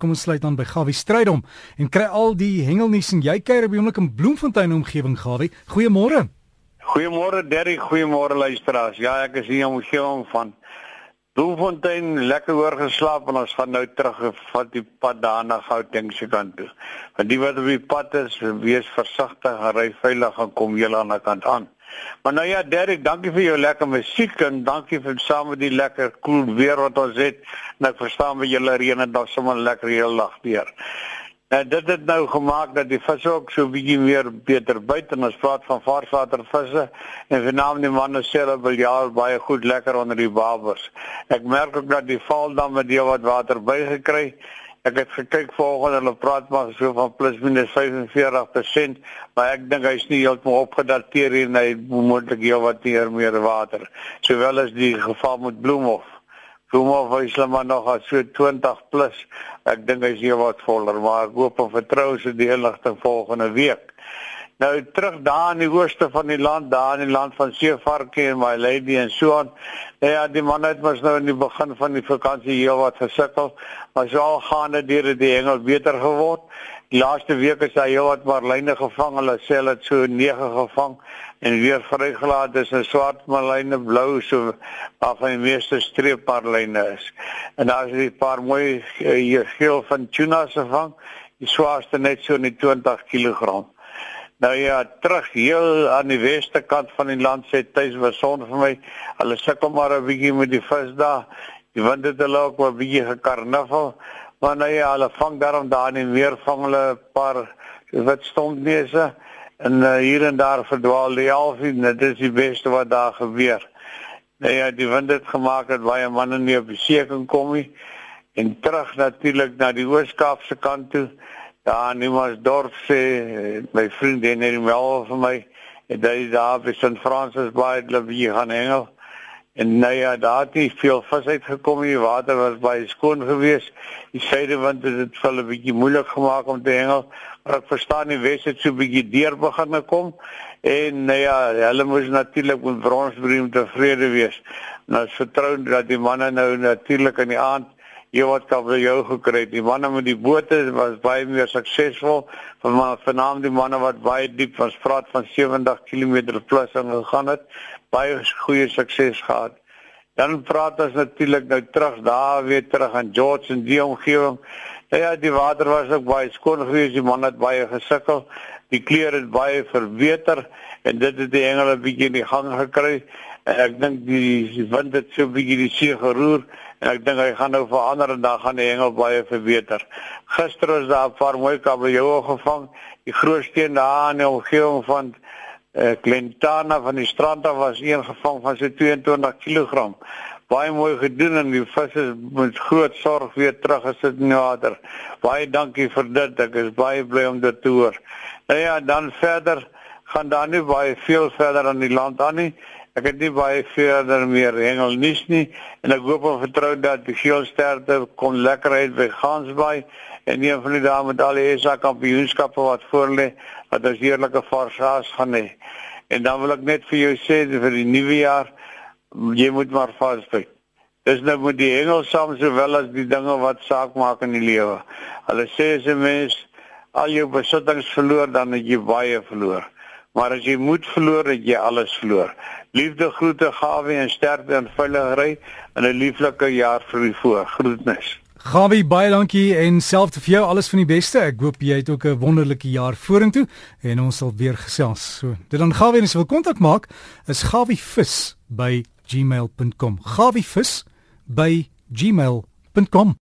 Kom ons sluit dan by Gawie Strydom en kry al die hengelnuus en jy kuier by oomblik in Bloemfontein omgewing Gawie. Goeiemôre. Goeiemôre Derrick, goeiemôre luisteraars. Ja, ek is hier om omgewing van Bloemfontein lekker hoor geslaap en ons gaan nou terug van die pad daar na Gauteng se kant toe. Want die wat op die pad is, wees versigtig, ry veilig en kom julle aan die kant aan. Maar nou ja, Derek, dankie vir jou lekker musiek en dankie vir saam met die lekker koel cool weer wat ons het. En ek verstaan met julle reën en dan sommer lekker heel lag weer. En dit het nou gemaak dat die visse ook so bietjie meer beter buite en ons praat van varswatervisse en veral die manne sê hulle wil ja baie goed lekker onder die babers. Ek merk ook dat die val dan met die wat water bygekry Ek het gekyk volgens hulle praat maar so van plus minus 45%, maar ek dink hy's nie heeltemal opgedateer hier nie, moontlik heel wat meer meer water. Sowel as die geval met Bloemhof. Bloemhof is maar nog as so 20 plus. Ek dink hy's hier wat voller, maar ek hoop en vertrou se die inligting volgende week. Nou terug daar in die ooste van die land, daar in die land van Seevarke en my lady en so aan. Nou ja, die man het mos nou in die begin van die vakansie heel wat gesukkel, maar so al gaan dit deur die hengel beter geword. Die laaste week is hy heel wat marline gevang. Hulle sê hulle het so 9 gevang en weer vrygelaat. Dis 'n swart marline, blou so af die meeste streepmarline is. En daar is 'n paar mooi uh, hier geel van tunas gevang. Die swaarste net so in 20 kg. Nou ja, terug heel aan die weste kant van die land sê tuis was son vir my. Hulle sukkel maar 'n bietjie met die vis daar. Die wind het hulle ook 'n bietjie gekarnaval. Maar nou ja, hulle vang daarom daar in meer vang hulle 'n paar wit stompneuse en uh, hier en daar verdwaal die alfie. Dit is die beste wat daar gebeur. Nou ja, die wind het gemaak dat baie manne nie op die see kan kom nie. En terug natuurlik na die Oos-Kaapse kant toe. Ja, nie maar dorp sê my vriend en hy wel vir my en hy daar by St. Francis Bay het hulle gaan hengel. En nou ja, daar het nie veel vis uitgekom nie. Die water was baie skoon geweest. Die suidewind het dit vir hulle bietjie moeilik gemaak om te hengel. Maar ek verstaan die wes het so bietjie deur begin kom. En nou ja, hulle moes natuurlik met bronsbreem tevrede wees. Nou vertrou dat die manne nou natuurlik in die aand jy wat kabeljou gekry het. Die manne met die bote was baie meer suksesvol. Van vanaand die manne wat baie diep was, praat van 70 km plus en gegaan het, baie goeie sukses gehad. Dan praat ons natuurlik nou terug daar weer terug aan George en die omgewing. Ja, die water was ook baie skoon geweest. Die man het baie gesukkel. Die kleure het baie verbeter en dit het die engele bietjie in die gang gekry. Ek dink die, die wind het so bietjie die see geroer en ek dink hy gaan nou verander en dan gaan die hengel baie verbeter. Gister was daar 'n paar mooi kabeljoue gevang. Die grootste een daar in die omgewing van uh, Glentana van die strand af was een gevang van so 22 kg. Baie mooi gedoen en die visse met groot sorg weer terug gesit in die water. Baie dankie vir dit. Ek is baie bly om dit te hoor. Nou ja, dan verder gaan daar nie baie veel verder aan die land aan nie. Ek het nie baie verder meer hengel nuus nie en ek hoop en vertrou dat die geelsterte kom lekker uit by Gansbaai en een van die dae met al die SA kampioenskappe wat voorlê wat ons heerlike varsaas gaan hê. En dan wil ek net vir jou sê vir die nuwe jaar jy moet maar vasbyt. Dis nou met die hengel saam sowel as die dinge wat saak maak in die lewe. Hulle sê as 'n mens al jou besittings verloor dan het jy baie verloor. Maar as jy moed verloor, het jy alles verloor. Liefde, groete, gawe en sterkte en veiligheid en 'n lieflike jaar vir u voor. Groetnis. Gawie, baie dankie en selfs vir jou alles van die beste. Ek hoop jy het ook 'n wonderlike jaar vorentoe en ons sal weer gesels. So, dit dan Gawie, as jy wil kontak maak, is gawievis by gmail.com. gawievis by gmail.com